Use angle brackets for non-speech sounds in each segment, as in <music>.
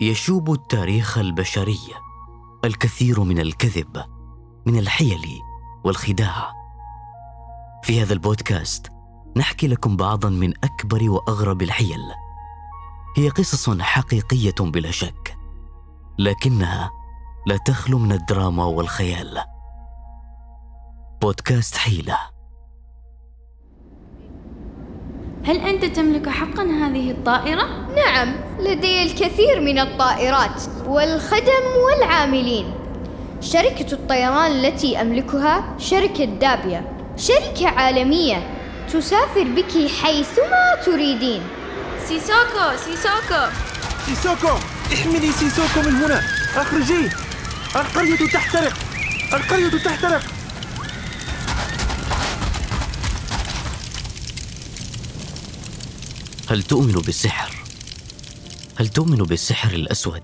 يشوب التاريخ البشري الكثير من الكذب من الحيل والخداع. في هذا البودكاست نحكي لكم بعضا من أكبر وأغرب الحيل. هي قصص حقيقية بلا شك لكنها لا تخلو من الدراما والخيال. بودكاست حيلة. هل أنت تملك حقا هذه الطائرة؟ نعم لدي الكثير من الطائرات والخدم والعاملين. شركة الطيران التي أملكها شركة دابيا. شركة عالمية تسافر بك حيثما تريدين. سيسوكو سيسوكو. سيسوكو احملي سيسوكو من هنا. اخرجيه القرية تحترق. القرية تحترق. هل تؤمن بالسحر؟ هل تؤمن بالسحر الأسود؟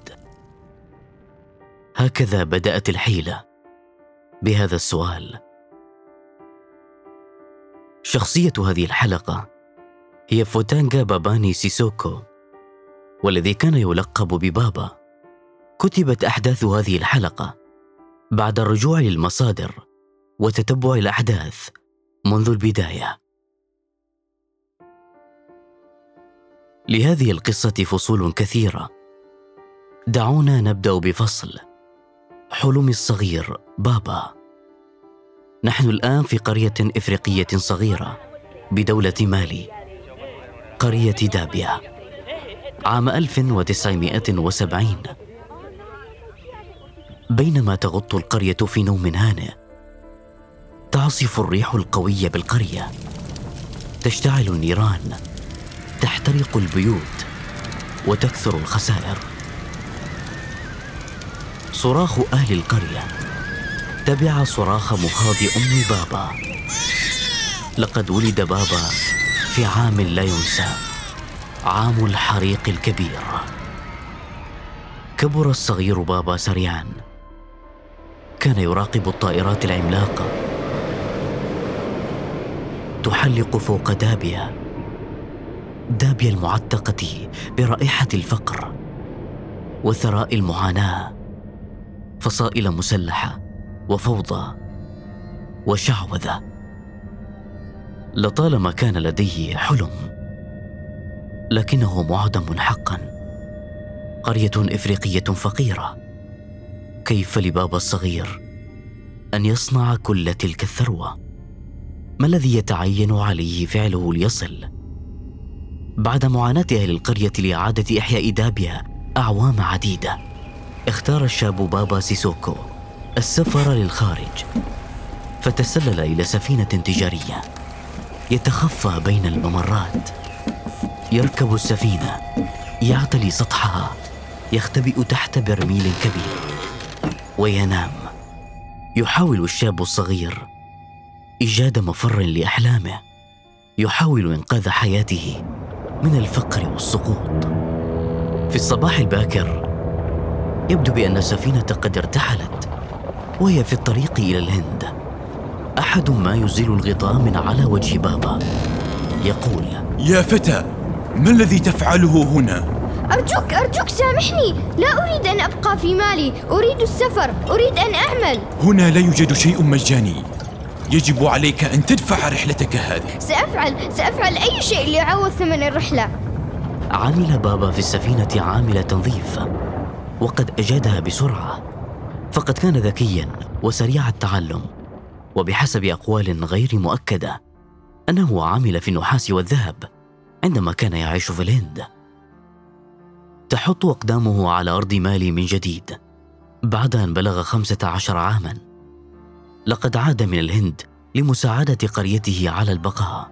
هكذا بدأت الحيلة بهذا السؤال. شخصية هذه الحلقة هي فوتانجا باباني سيسوكو والذي كان يلقب ببابا. كتبت أحداث هذه الحلقة بعد الرجوع للمصادر وتتبع الأحداث منذ البداية. لهذه القصة فصول كثيرة. دعونا نبدأ بفصل. حلم الصغير بابا. نحن الآن في قرية إفريقية صغيرة بدولة مالي قرية دابيا عام 1970 بينما تغط القرية في نوم هانئ تعصف الريح القويه بالقرية. تشتعل النيران. تحترق البيوت وتكثر الخسائر. صراخ أهل القرية تبع صراخ مخاض أم بابا. لقد ولد بابا في عام لا ينسى عام الحريق الكبير. كبر الصغير بابا سريعا. كان يراقب الطائرات العملاقة. تحلق فوق دابيا. دابيا المعتقة برائحة الفقر وثراء المعاناة فصائل مسلحة وفوضى وشعوذة. لطالما كان لديه حلم لكنه معدم حقا. قرية إفريقية فقيرة كيف لبابا الصغير أن يصنع كل تلك الثروة؟ ما الذي يتعين عليه فعله ليصل بعد معاناة أهل القرية لإعادة إحياء دابيا أعوام عديدة. اختار الشاب بابا سيسوكو السفر للخارج. فتسلل إلى سفينة تجارية. يتخفى بين الممرات. يركب السفينة. يعتلي سطحها. يختبئ تحت برميل كبير. وينام. يحاول الشاب الصغير إيجاد مفر لأحلامه. يحاول إنقاذ حياته. من الفقر والسقوط. في الصباح الباكر يبدو بأن السفينه قد ارتحلت وهي في الطريق إلى الهند. أحد ما يزيل الغطاء من على وجه بابا. يقول يا فتى ما الذي تفعله هنا؟ أرجوك أرجوك سامحني. لا أريد أن أبقى في مالي. أريد السفر. أريد أن أعمل. هنا لا يوجد شيء مجاني. يجب عليك أن تدفع رحلتك هذه. سأفعل سأفعل أي شيء ليعوض ثمن الرحلة. عمل بابا في السفينة عامل تنظيف وقد أجادها بسرعة. فقد كان ذكيا وسريع التعلم وبحسب أقوال غير مؤكدة أنه عمل في النحاس والذهب عندما كان يعيش في الهند. تحط أقدامه على أرض مالي من جديد بعد أن بلغ خمسة عشر عاماً. لقد عاد من الهند لمساعدة قريته على البقاء.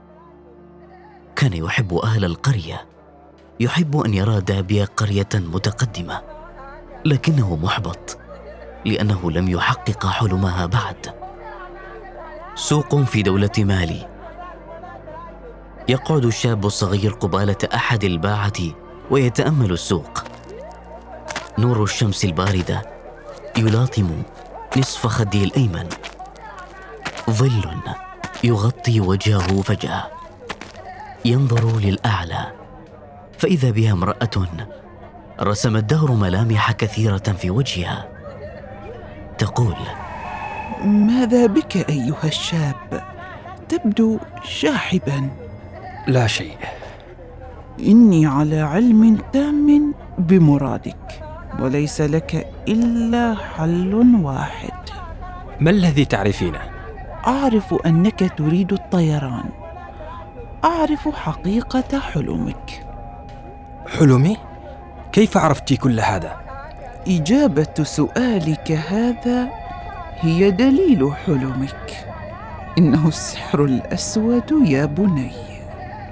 كان يحب أهل القرية. يحب أن يرى دابيا قرية متقدمة. لكنه محبط لأنه لم يحقق حلمها بعد. سوق في دولة مالي. يقعد الشاب الصغير قبالة أحد الباعة ويتأمل السوق. نور الشمس الباردة يلاطم نصف خده الأيمن. ظل يغطي وجهه فجأة. ينظر للأعلى. فإذا بها امرأة رسم الدهر ملامح كثيرة في وجهها. تقول ماذا بك أيها الشاب؟ تبدو شاحبا. لا شيء. إني على علم تام بمرادك وليس لك إلا حل واحد. ما الذي تعرفينه؟ أعرف أنك تريد الطيران. أعرف حقيقة حلمك. حلمي؟ كيف عرفتي كل هذا؟ إجابة سؤالك هذا هي دليل حلمك. إنه السحر الأسود يا بني.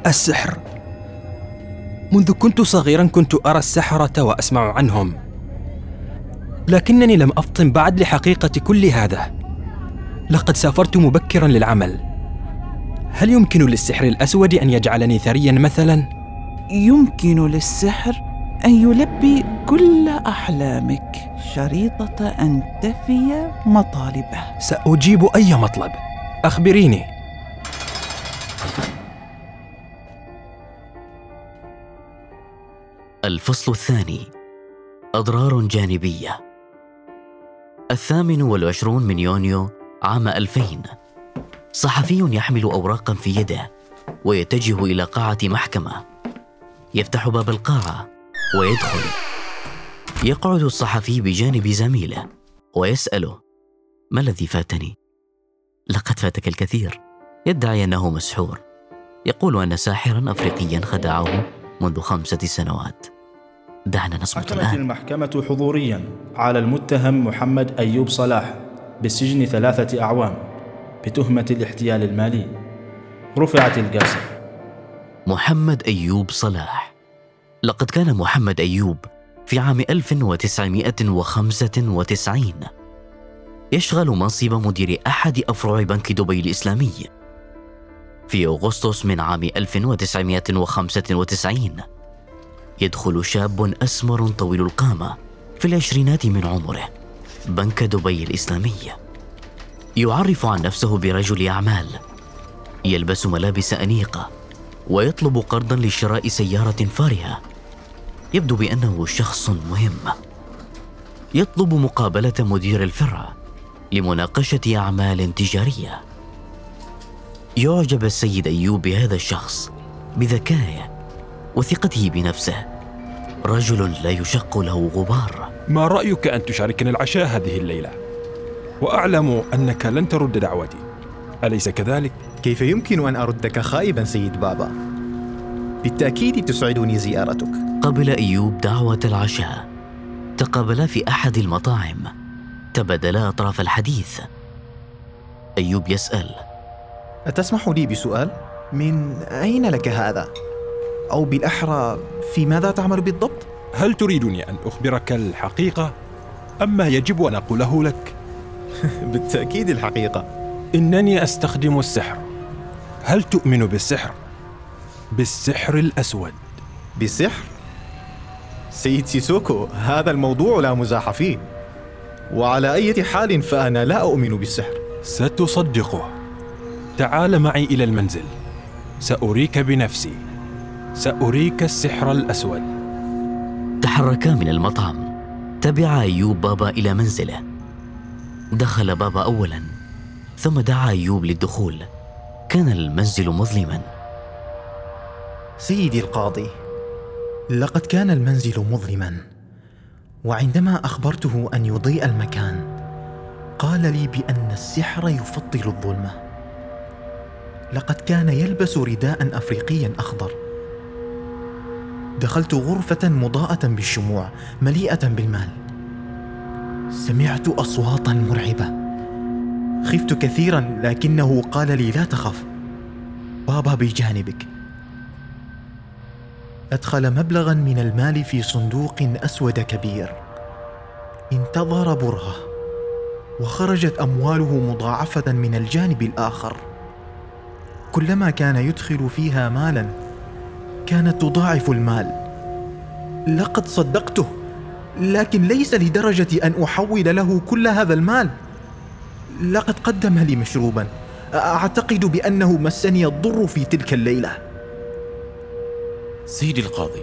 السحر. منذ كنت صغيرا كنت أرى السحرة وأسمع عنهم. لكنني لم أفطن بعد لحقيقة كل هذا. لقد سافرت مبكرا للعمل. هل يمكن للسحر الأسود أن يجعلني ثريا مثلا؟ يمكن للسحر أن يلبي كل أحلامك شريطة أن تفي مطالبه. سأجيب أي مطلب. أخبريني. الفصل الثاني. أضرار جانبية. الثامن والعشرون من يونيو عام 2000 صحفي يحمل أوراقا في يده ويتجه إلى قاعة محكمة. يفتح باب القاعة ويدخل. يقعد الصحفي بجانب زميله ويسأله ما الذي فاتني؟ لقد فاتك الكثير. يدعي أنه مسحور. يقول أن ساحرا أفريقيا خدعه منذ خمسة سنوات. دعنا نصمت الآن. المحكمة حضوريا على المتهم محمد أيوب صلاح. بالسجن ثلاثة أعوام بتهمة الاحتيال المالي. رفعت الجلسة محمد أيوب صلاح. لقد كان محمد أيوب في عام 1995 يشغل منصب مدير أحد أفرع بنك دبي الإسلامي. في أغسطس من عام 1995 يدخل شاب أسمر طويل القامة في العشرينات من عمره. بنك دبي الإسلامي. يعرف عن نفسه برجل أعمال. يلبس ملابس أنيقة ويطلب قرضا لشراء سيارة فارهة. يبدو بأنه شخص مهم. يطلب مقابلة مدير الفرع لمناقشة أعمال تجارية. يعجب السيد أيوب بهذا الشخص بذكائه وثقته بنفسه. رجل لا يشق له غبار. ما رأيك أن تشاركنا العشاء هذه الليلة؟ وأعلم أنك لن ترد دعوتي أليس كذلك؟ كيف يمكن أن أردك خائبا سيد بابا؟ بالتأكيد تسعدني زيارتك قبل أيوب دعوة العشاء تقابلا في أحد المطاعم تبادلا أطراف الحديث أيوب يسأل أتسمح لي بسؤال؟ من أين لك هذا؟ أو بالأحرى في ماذا تعمل بالضبط؟ هل تريدني أن أخبرك الحقيقة؟ أما يجب أن أقوله لك؟ <laughs> بالتأكيد الحقيقة. إنني أستخدم السحر. هل تؤمن بالسحر؟ بالسحر الأسود. بالسحر؟ سيد سيسوكو هذا الموضوع لا مزاح فيه. وعلى أي حال فأنا لا أؤمن بالسحر. ستصدقه. تعال معي إلى المنزل. سأريك بنفسي. سأريك السحر الأسود. تحركا من المطعم. تبع أيوب بابا إلى منزله. دخل بابا أولا ثم دعا أيوب للدخول. كان المنزل مظلما. سيدي القاضي لقد كان المنزل مظلما وعندما أخبرته أن يضيء المكان قال لي بأن السحر يفضل الظلمة. لقد كان يلبس رداء افريقيا أخضر. دخلت غرفة مضاءة بالشموع مليئة بالمال. سمعت أصواتا مرعبة. خفت كثيرا لكنه قال لي لا تخف بابا بجانبك. أدخل مبلغا من المال في صندوق أسود كبير. انتظر برهة. وخرجت أمواله مضاعفة من الجانب الآخر. كلما كان يدخل فيها مالا كانت تضاعف المال. لقد صدقته لكن ليس لدرجة أن أحول له كل هذا المال. لقد قدم لي مشروبا. أعتقد بأنه مسني الضر في تلك الليلة. سيدي القاضي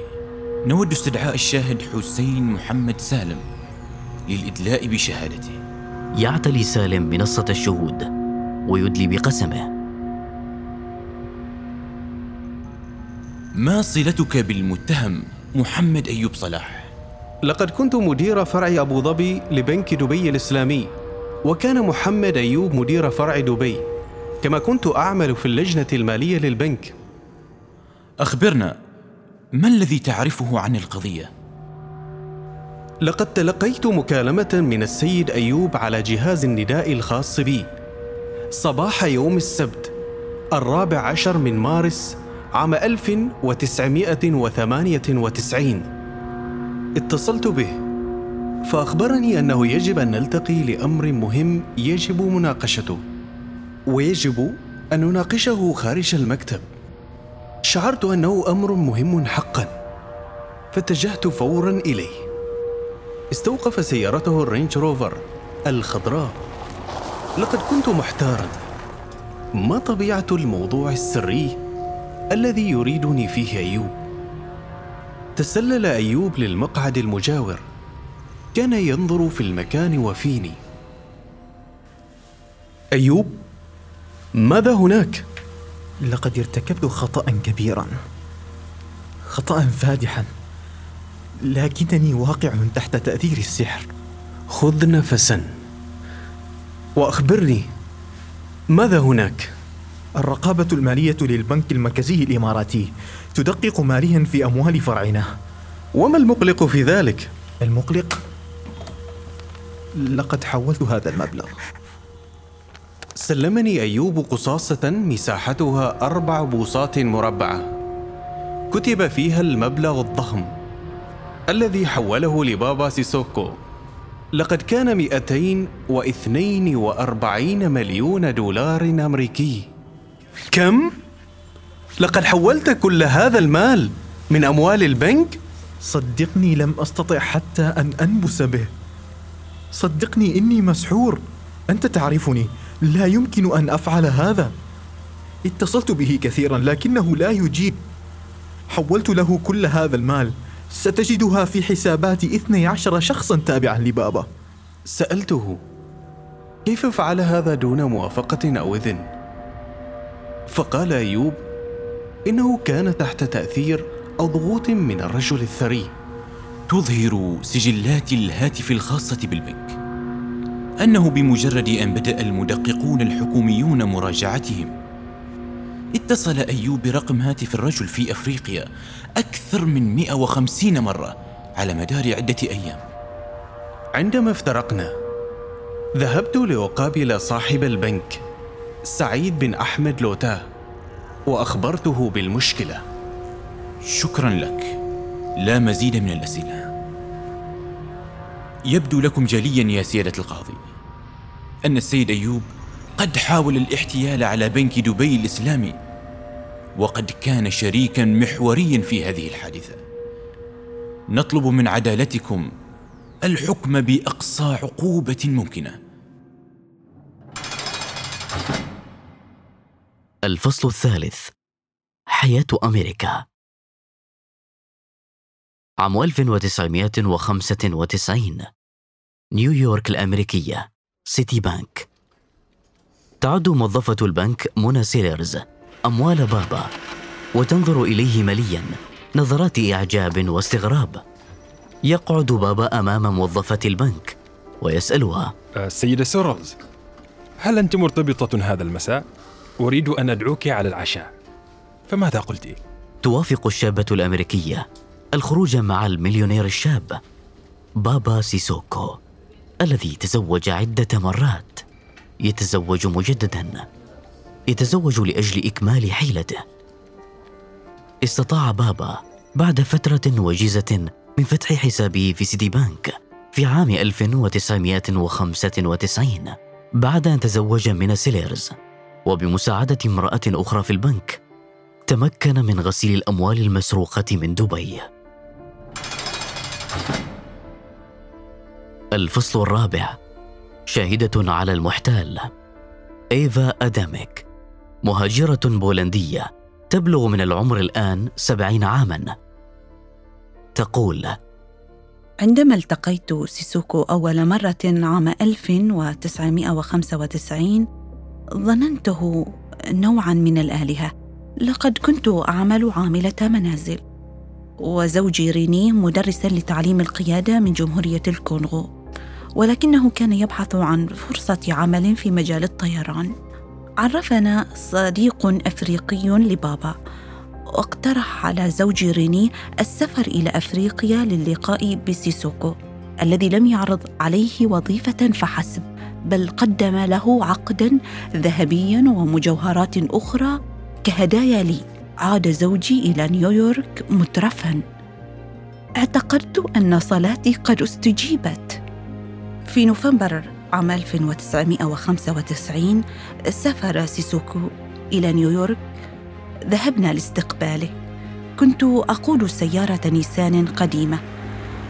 نود استدعاء الشاهد حسين محمد سالم للإدلاء بشهادته. يعتلي سالم منصة الشهود ويدلي بقسمه. ما صلتك بالمتهم محمد أيوب صلاح؟ لقد كنت مدير فرع أبو ظبي لبنك دبي الإسلامي وكان محمد أيوب مدير فرع دبي كما كنت أعمل في اللجنة المالية للبنك أخبرنا ما الذي تعرفه عن القضية؟ لقد تلقيت مكالمة من السيد أيوب على جهاز النداء الخاص بي صباح يوم السبت الرابع عشر من مارس عام 1998 اتصلت به فأخبرني أنه يجب أن نلتقي لأمر مهم يجب مناقشته ويجب أن نناقشه خارج المكتب. شعرت أنه أمر مهم حقا فاتجهت فورا إليه. استوقف سيارته الرينج روفر الخضراء. لقد كنت محتارا. ما طبيعة الموضوع السري؟ الذي يريدني فيه أيوب. تسلل أيوب للمقعد المجاور. كان ينظر في المكان وفيني. أيوب ماذا هناك؟ لقد ارتكبت خطأ كبيرا. خطأ فادحا. لكنني واقع تحت تأثير السحر. خذ نفسا. وأخبرني ماذا هناك؟ الرقابة المالية للبنك المركزي الإماراتي تدقق ماليا في أموال فرعنا. وما المقلق في ذلك؟ المقلق؟ لقد حولت هذا المبلغ. سلمني أيوب قصاصة مساحتها أربع بوصات مربعة. كتب فيها المبلغ الضخم الذي حوله لبابا سيسوكو. لقد كان 242 مليون دولار أمريكي. كم؟ لقد حولت كل هذا المال من أموال البنك؟ صدقني لم أستطع حتى أن أنبس به صدقني إني مسحور أنت تعرفني لا يمكن أن أفعل هذا اتصلت به كثيرا لكنه لا يجيب حولت له كل هذا المال ستجدها في حسابات 12 شخصا تابعا لبابا سألته كيف فعل هذا دون موافقة أو إذن؟ فقال أيوب إنه كان تحت تأثير أو ضغوط من الرجل الثري. تظهر سجلات الهاتف الخاصة بالبنك. أنه بمجرد أن بدأ المدققون الحكوميون مراجعتهم اتصل أيوب برقم هاتف الرجل في أفريقيا أكثر من 150 مرة على مدار عدة أيام. عندما افترقنا ذهبت لأقابل صاحب البنك. سعيد بن أحمد لوتاه وأخبرته بالمشكلة. شكرا لك. لا مزيد من الأسئلة. يبدو لكم جليا يا سيادة القاضي أن السيد أيوب قد حاول الاحتيال على بنك دبي الإسلامي وقد كان شريكا محوريا في هذه الحادثة. نطلب من عدالتكم الحكم بأقصى عقوبة ممكنة. الفصل الثالث. حياة أمريكا. عام 1995 نيويورك الأمريكية. سيتي بانك. تعد موظفة البنك منى سيلرز. أموال بابا. وتنظر إليه مليا. نظرات إعجاب واستغراب. يقعد بابا أمام موظفة البنك. ويسألها. السيدة سيرلز هل أنت مرتبطة هذا المساء؟ أريد أن أدعوك على العشاء. فماذا قلت؟ توافق الشابة الأمريكية الخروج مع المليونير الشاب بابا سيسوكو الذي تزوج عدة مرات. يتزوج مجددا. يتزوج لأجل إكمال حيلته. استطاع بابا بعد فترة وجيزة من فتح حسابه في سيتي بانك في عام 1995 بعد أن تزوج من سيليرز. وبمساعدة امرأة أخرى في البنك تمكن من غسيل الأموال المسروقة من دبي. الفصل الرابع. شاهدة على المحتال. إيفا أداميك. مهاجرة بولندية تبلغ من العمر الآن سبعين عاما. تقول عندما التقيت سيسوكو أول مرة عام 1995 ظننته نوعا من الآلهة. لقد كنت أعمل عاملة منازل. وزوجي ريني مدرسا لتعليم القيادة من جمهورية الكونغو. ولكنه كان يبحث عن فرصة عمل في مجال الطيران. عرفنا صديق أفريقي لبابا. واقترح على زوجي ريني السفر إلى أفريقيا للقاء بسيسوكو. الذي لم يعرض عليه وظيفة فحسب بل قدم له عقدا ذهبيا ومجوهرات أخرى كهدايا لي. عاد زوجي إلى نيويورك مترفا. اعتقدت أن صلاتي قد استجيبت. في نوفمبر عام 1995 سافر سيسوكو إلى نيويورك. ذهبنا لاستقباله. كنت أقود سيارة نيسان قديمة.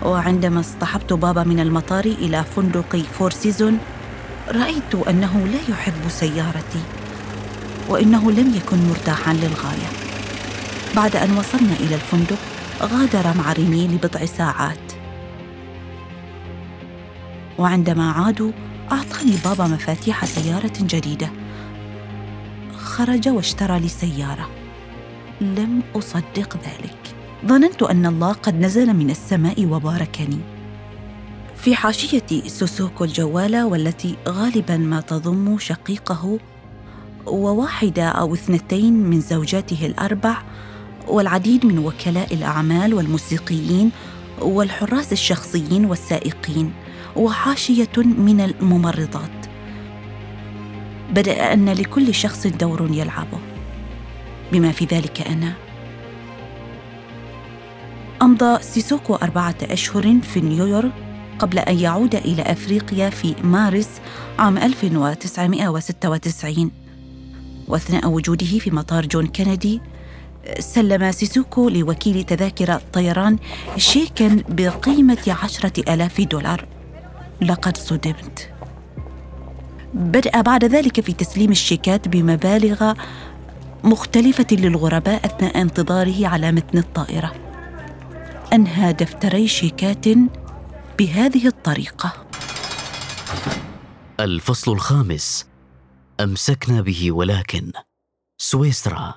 وعندما اصطحبت بابا من المطار إلى فندق فور سيزون رأيت أنه لا يحب سيارتي وإنه لم يكن مرتاحا للغاية. بعد أن وصلنا إلى الفندق غادر مع ريني لبضع ساعات. وعندما عادوا أعطاني بابا مفاتيح سيارة جديدة. خرج واشترى لي سيارة. لم أصدق ذلك. ظننت أن الله قد نزل من السماء وباركني. في حاشية سوسوكو الجوالة والتي غالبا ما تضم شقيقه وواحدة أو اثنتين من زوجاته الأربع والعديد من وكلاء الأعمال والموسيقيين والحراس الشخصيين والسائقين وحاشية من الممرضات. بدا أن لكل شخص دور يلعبه. بما في ذلك أنا أمضى سيسوكو أربعة أشهر في نيويورك قبل أن يعود إلى أفريقيا في مارس عام 1996 وأثناء وجوده في مطار جون كينيدي سلم سيسوكو لوكيل تذاكر طيران شيكا بقيمة عشرة ألاف دولار. لقد صدمت. بدأ بعد ذلك في تسليم الشيكات بمبالغ مختلفة للغرباء أثناء انتظاره على متن الطائرة. أنهى دفتري شيكات بهذه الطريقة. الفصل الخامس. أمسكنا به ولكن. سويسرا.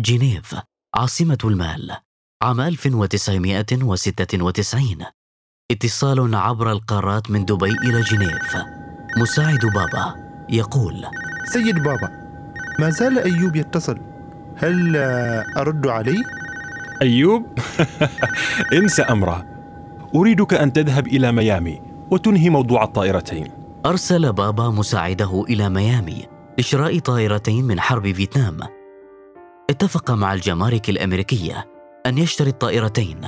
جنيف. عاصمة المال. عام 1996 اتصال عبر القارات من دبي إلى جنيف. مساعد بابا. يقول سيد بابا ما زال أيوب يتصل. هل أرد عليه؟ أيوب؟ <laughs> انسى أمره. أريدك أن تذهب إلى ميامي وتنهي موضوع الطائرتين. أرسل بابا مساعده إلى ميامي لشراء طائرتين من حرب فيتنام. اتفق مع الجمارك الأمريكية أن يشتري الطائرتين.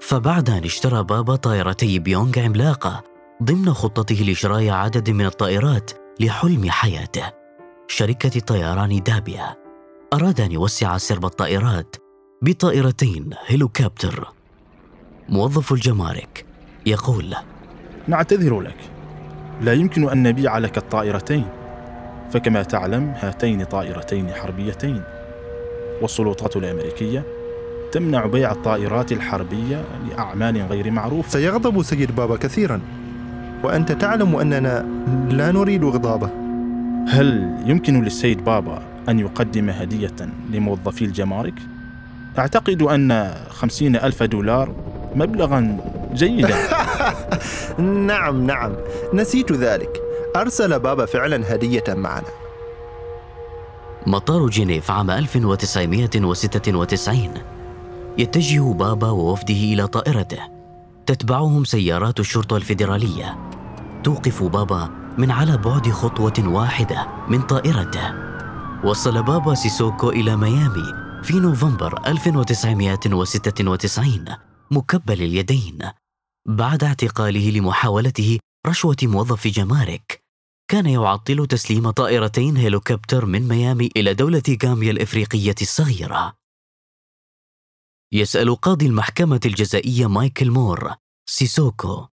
فبعد أن اشترى بابا طائرتي بيونغ عملاقة ضمن خطته لشراء عدد من الطائرات لحلم حياته. شركة طيران دابيا. أراد أن يوسع سرب الطائرات بطائرتين هيلوكابتر. موظف الجمارك يقول نعتذر لك. لا يمكن أن نبيع لك الطائرتين. فكما تعلم هاتين طائرتين حربيتين. والسلطات الأمريكية تمنع بيع الطائرات الحربية لأعمال غير معروفة. سيغضب سيد بابا كثيرا. وأنت تعلم أننا لا نريد غضابه. هل يمكن للسيد بابا أن يقدم هدية لموظفي الجمارك؟ أعتقد أن خمسين ألف دولار مبلغا جيدا. <laughs> نعم نعم. نسيت ذلك. أرسل بابا فعلا هدية معنا. مطار جنيف عام 1996 يتجه بابا ووفده إلى طائرته. تتبعهم سيارات الشرطة الفيدرالية. توقف بابا من على بعد خطوة واحدة من طائرته. وصل بابا سيسوكو إلى ميامي. في نوفمبر 1996 مكبل اليدين. بعد اعتقاله لمحاولته رشوة موظف جمارك كان يعطل تسليم طائرتين هيلوكوبتر من ميامي إلى دولة غامبيا الإفريقية الصغيرة. يسأل قاضي المحكمة الجزائية مايكل مور سيسوكو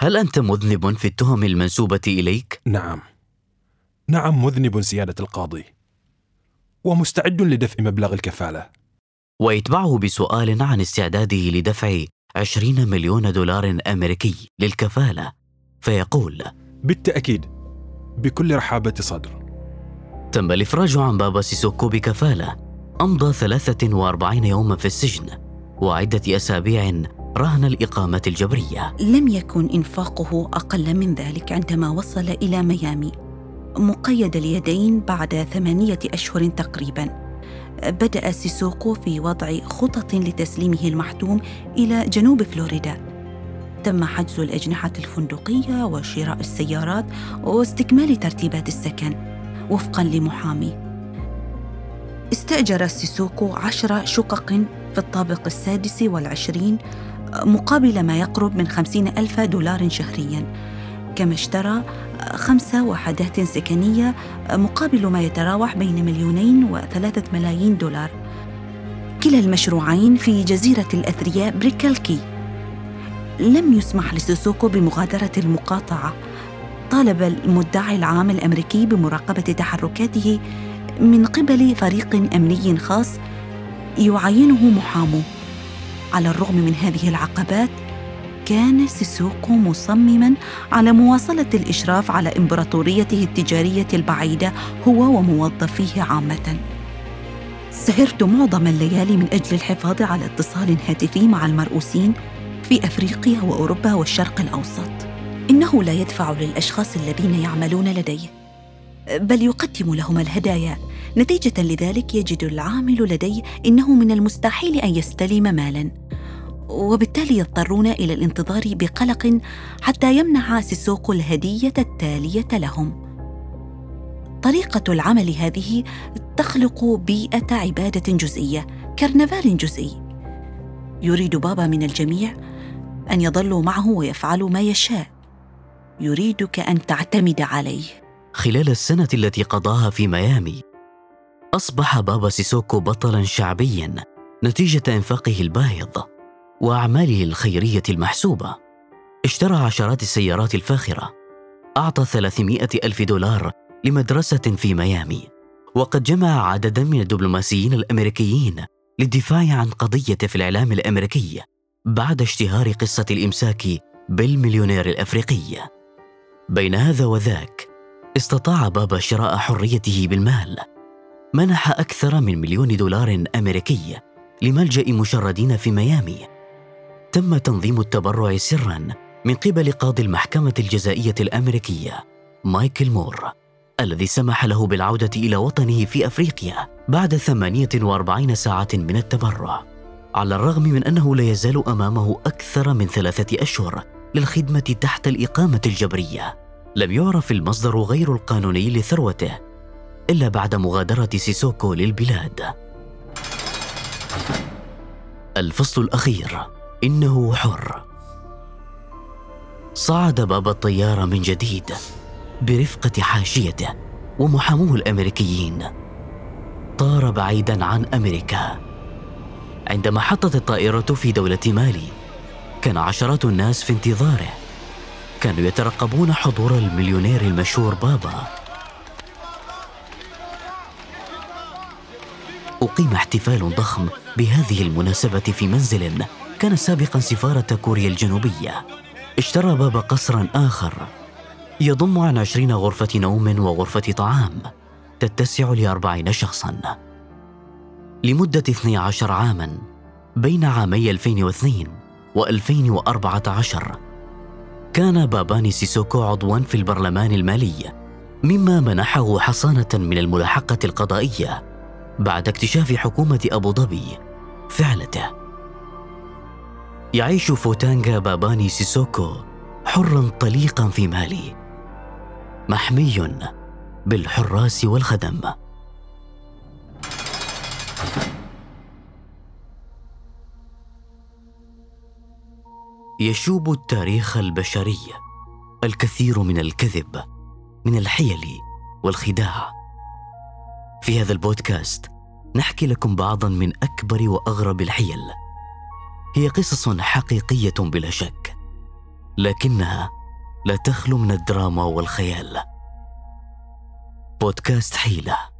هل أنت مذنب في التهم المنسوبة إليك؟ نعم. نعم مذنب سيادة القاضي. ومستعد لدفع مبلغ الكفالة. ويتبعه بسؤال عن استعداده لدفع عشرين مليون دولار أمريكي للكفالة. فيقول بالتأكيد بكل رحابة صدر. تم الإفراج عن بابا سيسوكو بكفالة أمضى 43 يوما في السجن وعدة أسابيع رهن الإقامة الجبرية. لم يكن إنفاقه أقل من ذلك عندما وصل إلى ميامي. مقيد اليدين بعد ثمانية أشهر تقريباً. بدأ سيسوكو في وضع خطط لتسليمه المحتوم إلى جنوب فلوريدا. تم حجز الأجنحة الفندقية وشراء السيارات واستكمال ترتيبات السكن. وفقا لمحامي استأجر سيسوكو عشر شقق في الطابق السادس والعشرين مقابل ما يقرب من خمسين ألف دولار شهرياً. كما اشترى خمس وحدات سكنية مقابل ما يتراوح بين مليونين وثلاثة ملايين دولار. كلا المشروعين في جزيرة الأثرياء بريكل كي. لم يسمح لسيسوكو بمغادرة المقاطعة. طالب المدعي العام الأمريكي بمراقبة تحركاته من قبل فريق أمني خاص يعينه محامو. على الرغم من هذه العقبات كان سيسوكو مصمما على مواصلة الإشراف على إمبراطوريته التجارية البعيدة هو وموظفيه عامة. سهرت معظم الليالي من أجل الحفاظ على اتصال هاتفي مع المرؤوسين في أفريقيا وأوروبا والشرق الأوسط. إنه لا يدفع للأشخاص الذين يعملون لديه بل يقدم لهم الهدايا. نتيجة لذلك يجد العامل لديه إنه من المستحيل أن يستلم مالا. وبالتالي يضطرون إلى الانتظار بقلق حتى يمنح سيسوكو الهدية التالية لهم. طريقة العمل هذه تخلق بيئة عبادة جزئية كرنفال جزئي. يريد بابا من الجميع أن يظلوا معه ويفعلوا ما يشاء. يريدك أن تعتمد عليه. خلال السنة التي قضاها في ميامي أصبح بابا سيسوكو بطلا شعبيا نتيجة إنفاقه الباهظ وأعماله الخيرية المحسوبة. اشترى عشرات السيارات الفاخرة. أعطى 300 ألف دولار لمدرسة في ميامي. وقد جمع عددا من الدبلوماسيين الأمريكيين للدفاع عن قضية في الإعلام الأمريكي بعد اشتهار قصة الإمساك بالمليونير الأفريقي. بين هذا وذاك استطاع بابا شراء حريته بالمال. منح أكثر من مليون دولار أمريكي لملجأ مشردين في ميامي. تم تنظيم التبرع سرا من قبل قاضي المحكمة الجزائية الأمريكية مايكل مور الذي سمح له بالعودة إلى وطنه في أفريقيا بعد 48 ساعة من التبرع على الرغم من أنه لا يزال أمامه أكثر من ثلاثة أشهر للخدمة تحت الإقامة الجبرية. لم يعرف المصدر غير القانوني لثروته إلا بعد مغادرة سيسوكو للبلاد. الفصل الأخير. إنه حر. صعد باب الطيارة من جديد برفقة حاشيته ومحاموه الأمريكيين. طار بعيدا عن أمريكا. عندما حطت الطائرة في دولة مالي كان عشرات الناس في انتظاره. كانوا يترقبون حضور المليونير المشهور بابا. أقيم احتفال ضخم بهذه المناسبة في منزل كان سابقا سفارة كوريا الجنوبية. اشترى بابا قصرا آخر. يضم عن عشرين غرفة نوم وغرفة طعام. تتسع لأربعين شخصا. لمدة 12 عاما. بين عامي 2002 و 2014 كان باباني سيسوكو عضوا في البرلمان المالي مما منحه حصانة من الملاحقة القضائية بعد اكتشاف حكومة أبو ظبي فعلته. يعيش فوتانغا باباني سيسوكو حرا طليقا في مالي محمي بالحراس والخدم. يشوب التاريخ البشري الكثير من الكذب من الحيل والخداع. في هذا البودكاست نحكي لكم بعضا من أكبر وأغرب الحيل. هي قصص حقيقية بلا شك لكنها لا تخلو من الدراما والخيال. بودكاست حيلة.